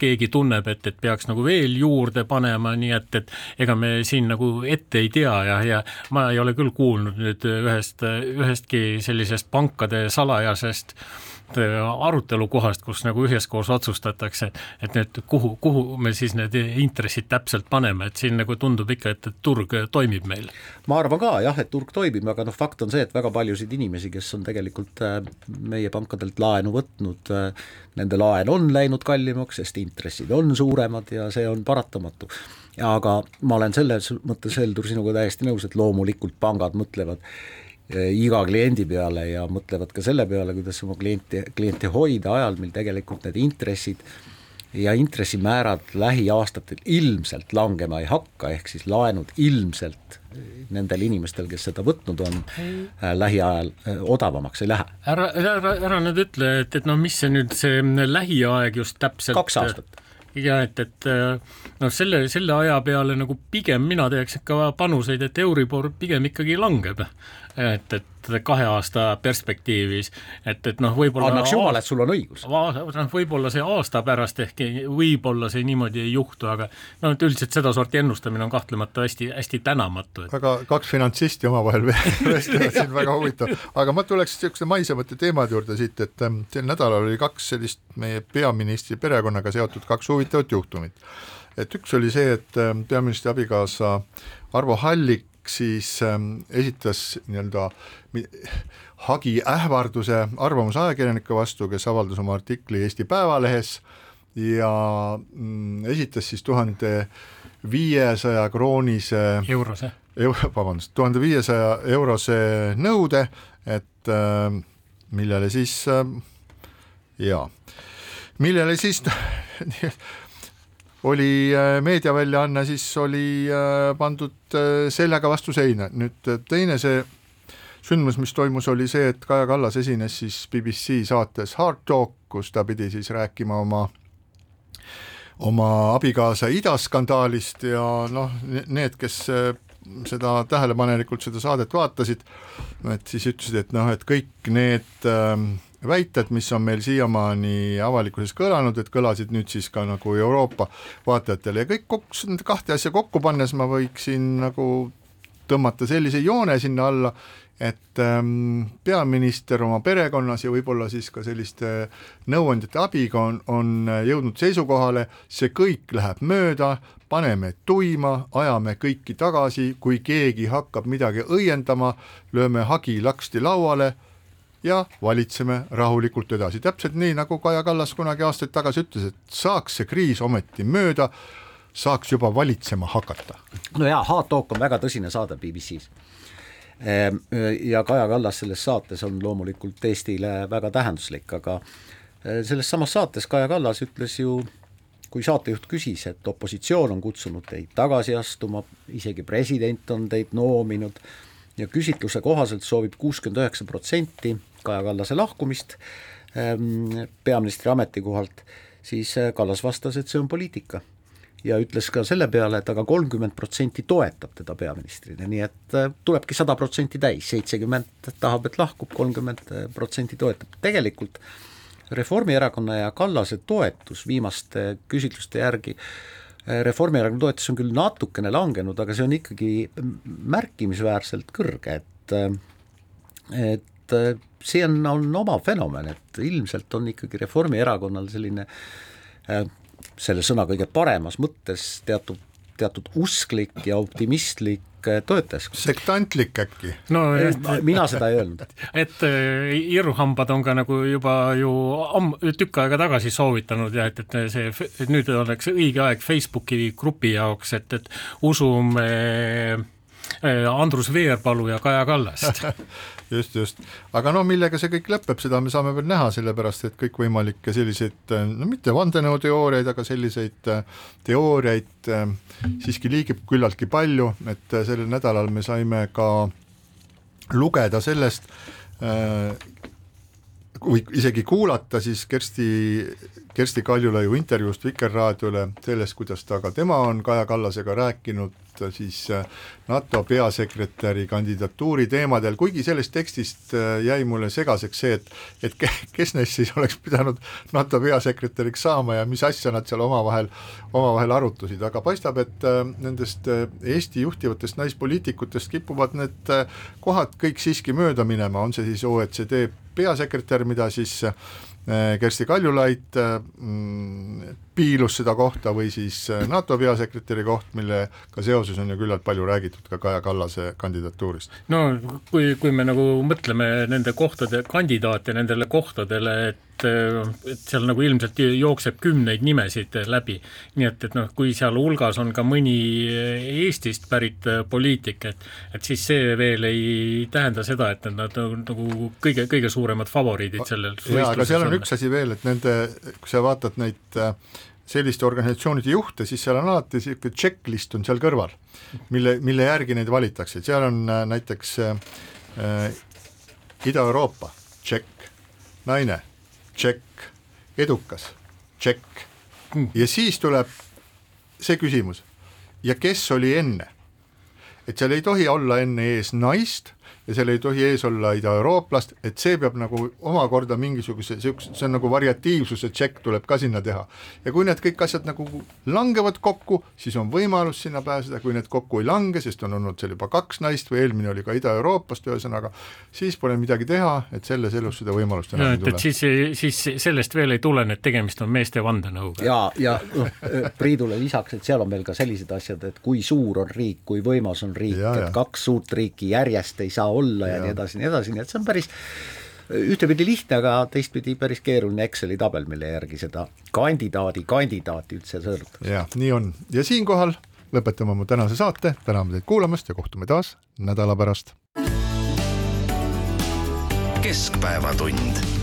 keegi tunneb, et, et peaks nagu veel juurde panema, nii et, et ega me siin nagu ette ei tea ja, ja ma ei ole küll kuulnud nüüd ühest, ühestki sellisest pankade salajasest äh, Äh, arutelu kohast, kus nagu üheskoos otsustatakse, et nüüd kuhu, kuhu me siis need intressid täpselt paneme, et siin nagu tundub ikka, et, et turg toimib meil. ma arvan ka jah, et turg toimib, aga noh, fakt on see, et väga paljusid inimesi, kes on tegelikult äh, meie pankadelt laenu võtnud, äh, nende laen on läinud kallimaks, sest intressid on suuremad ja see on paratamatu aga ma olen selles mõttes, Heldur, sinuga täiesti nõus, et loomulikult pangad mõtlevad iga kliendi peale ja mõtlevad ka selle peale, kuidas oma klienti, kliente hoida ajal, mil tegelikult need intressid ja intressimäärad lähiaastatel ilmselt langema ei hakka, ehk siis laenud ilmselt nendel inimestel, kes seda võtnud on äh,, lähiajal äh, odavamaks ei lähe. ära, ära, ära nüüd ütle, et, et no mis see nüüd see lähiaeg just täpselt kaks aastat. ja et, et noh, selle, selle aja peale nagu pigem mina teeks ikka panuseid, et Euribor pigem ikkagi langeb et, et kahe aasta perspektiivis, et, et noh, võib-olla annaks jumal, et sul on õigus. noh, võib-olla see aasta pärast ehk võib-olla see niimoodi ei juhtu, aga no et üldiselt sedasorti ennustamine on kahtlemata hästi, hästi tänamatu et.... väga, kaks finantsisti omavahel [laughs] vestlevad siin, väga huvitav, aga ma tuleks niisuguste maisemate teemade juurde siit, et ähm, sel nädalal oli kaks sellist meie peaministri perekonnaga seotud kaks huvitavat juhtumit. et üks oli see, et ähm, peaministri abikaasa Arvo Hallik siis ähm, esitas nii-öelda hagi ähvarduse arvamusajakirjanike vastu, kes avaldas oma artikli Eesti Päevalehes ja mm, esitas siis tuhande viiesaja kroonise eurose. Euro, vabandust, tuhande viiesaja eurose nõude, et äh, millele siis äh, jaa, millele siis [laughs] oli äh, meediaväljaanne, siis oli äh, pandud äh, seljaga vastu seina, nüüd teine see sündmus, mis toimus, oli see, et Kaja Kallas esines siis BBC saates Hard Talk, kus ta pidi siis rääkima oma oma abikaasa idaskandaalist ja noh, need, kes seda tähelepanelikult seda saadet vaatasid, et siis ütlesid, et noh, et kõik need äh, väited, mis on meil siiamaani avalikkuses kõlanud, et kõlasid nüüd siis ka nagu Euroopa vaatajatele. Ja kõik kokku, nende kahte asja kokku pannes ma võiksin nagu tõmmata sellise joone sinna alla, et ähm, peaminister oma perekonnas ja võib-olla siis ka selliste nõuandjate abiga on, on jõudnud seisukohale, see kõik läheb mööda, paneme tuima, ajame kõiki tagasi, kui keegi hakkab midagi õiendama, lööme hagi laksti lauale ja valitseme rahulikult edasi, täpselt nii, nagu Kaja Kallas kunagi aastaid tagasi ütles, et saaks see kriis ometi mööda, saaks juba valitsema hakata. no jaa, Hard Talk on väga tõsine saade BBC-s. Ehm, ja Kaja Kallas selles saates on loomulikult Eestile väga tähenduslik, aga eh, selles samas saates Kaja Kallas ütles ju kui saatejuht küsis, et opositsioon on kutsunud teid tagasi astuma, isegi president on teid noominud ja küsitluse kohaselt soovib kuuskümmend üheksa protsenti Kaja Kallase lahkumist ähm, peaministri ametikohalt, siis äh, Kallas vastas, et see on poliitika. ja ütles ka selle peale, et aga kolmkümmend protsenti toetab teda peaministrina, nii et äh, tulebki sada protsenti täis, seitsekümmend tahab, et lahkub, kolmkümmend protsenti toetab, tegelikult Reformierakonna ja Kallase toetus viimaste küsitluste järgi äh, Reformierakonna toetus on küll natukene langenud, aga see on ikkagi märkimisväärselt kõrge, et et et äh, see on, on oma fenomen, et ilmselt on ikkagi Reformierakonnal selline äh, selle sõna kõige paremas mõttes teatud, teatud usklik ja optimistlik toetas. sektantlik äkki? no mina seda ei öelnud. [laughs] et irruhambad on ka nagu juba ju amm-, tükk aega tagasi soovitanud ja et, et see, et nüüd oleks õige aeg Facebooki grupi jaoks, et, et usume Andrus Veerpalu ja Kaja Kallast. [laughs] Just, just, aga no millega see kõik lõpeb, seda me saame veel näha, sellepärast et kõikvõimalikke selliseid no mitte vandenõuteooriaid, aga selliseid äh, teooriaid äh, siiski liigib küllaltki palju, et äh, sellel nädalal me saime ka lugeda sellest, või isegi kuulata siis Kersti, Kersti Kaljulaiu intervjuust Vikerraadiole sellest, kuidas ta ka tema on Kaja Kallasega rääkinud siis äh, NATO peasekretäri kandidatuuri teemadel, kuigi sellest tekstist äh, jäi mulle segaseks see, et et kes neist siis oleks pidanud NATO peasekretäriks saama ja mis asja nad seal omavahel, omavahel arutasid, aga paistab, et äh, nendest Eesti juhtivatest naispoliitikutest kipuvad need kohad kõik siiski mööda minema, on see siis OECD peasekretär, mida siis Kersti Kaljulaid mm, piilus seda kohta või siis äh, NATO peasekretäri koht, millega seoses on ju küllalt palju räägitud ka Kaja Kallase kandidatuurist. no kui, kui me nagu mõtleme nende kohtade, kandidaate nendele kohtadele, et, et seal nagu ilmselt jookseb kümneid nimesid läbi, nii et, et noh, kui seal hulgas on ka mõni Eestist pärit poliitik, et et siis see veel ei tähenda seda, et nad nagu, nagu kõige, kõige suuremad favoriidid sellel jaa, aga seal on üks asi veel, et nende, kui sa vaatad neid äh, selliste organisatsioonide juhte, siis seal on alati niisugune checklist on seal kõrval, mille, mille järgi neid valitakse, seal on äh, näiteks äh, Ida-Euroopa, tšekk, naine, tšekk, edukas, tšekk. Ja siis tuleb see küsimus, ja kes oli enne? et seal ei tohi olla enne ees naist ja seal ei tohi ees olla idaeurooplast, et see peab nagu omakorda mingisuguse niisuguse, see on nagu variatiivsuse tšekk tuleb ka sinna teha. ja kui need kõik asjad nagu langevad kokku, siis on võimalus sinna pääseda, kui need kokku ei lange, sest on olnud seal juba kaks naist või eelmine oli ka Ida-Euroopast, ühesõnaga siis pole midagi teha, et selles elus seda võimalust enam ei tule. siis, siis sellest veel ei tulene, et tegemist on meeste vandenõuga. ja, ja noh, Priidule lisaks, et seal on veel ka sellised asjad, et kui suur on riik, kui võimas on riik, et kaks suurt riiki järjest ei saa olla ja, ja nii edasi, nii edasi, nii et see on päris ühtepidi lihtne, aga teistpidi päris keeruline Exceli tabel, mille järgi seda kandidaadi kandidaati üldse sõelutakse. jah, nii on ja siinkohal lõpetame oma tänase saate, täname teid kuulamast ja kohtume taas nädala pärast. keskpäevatund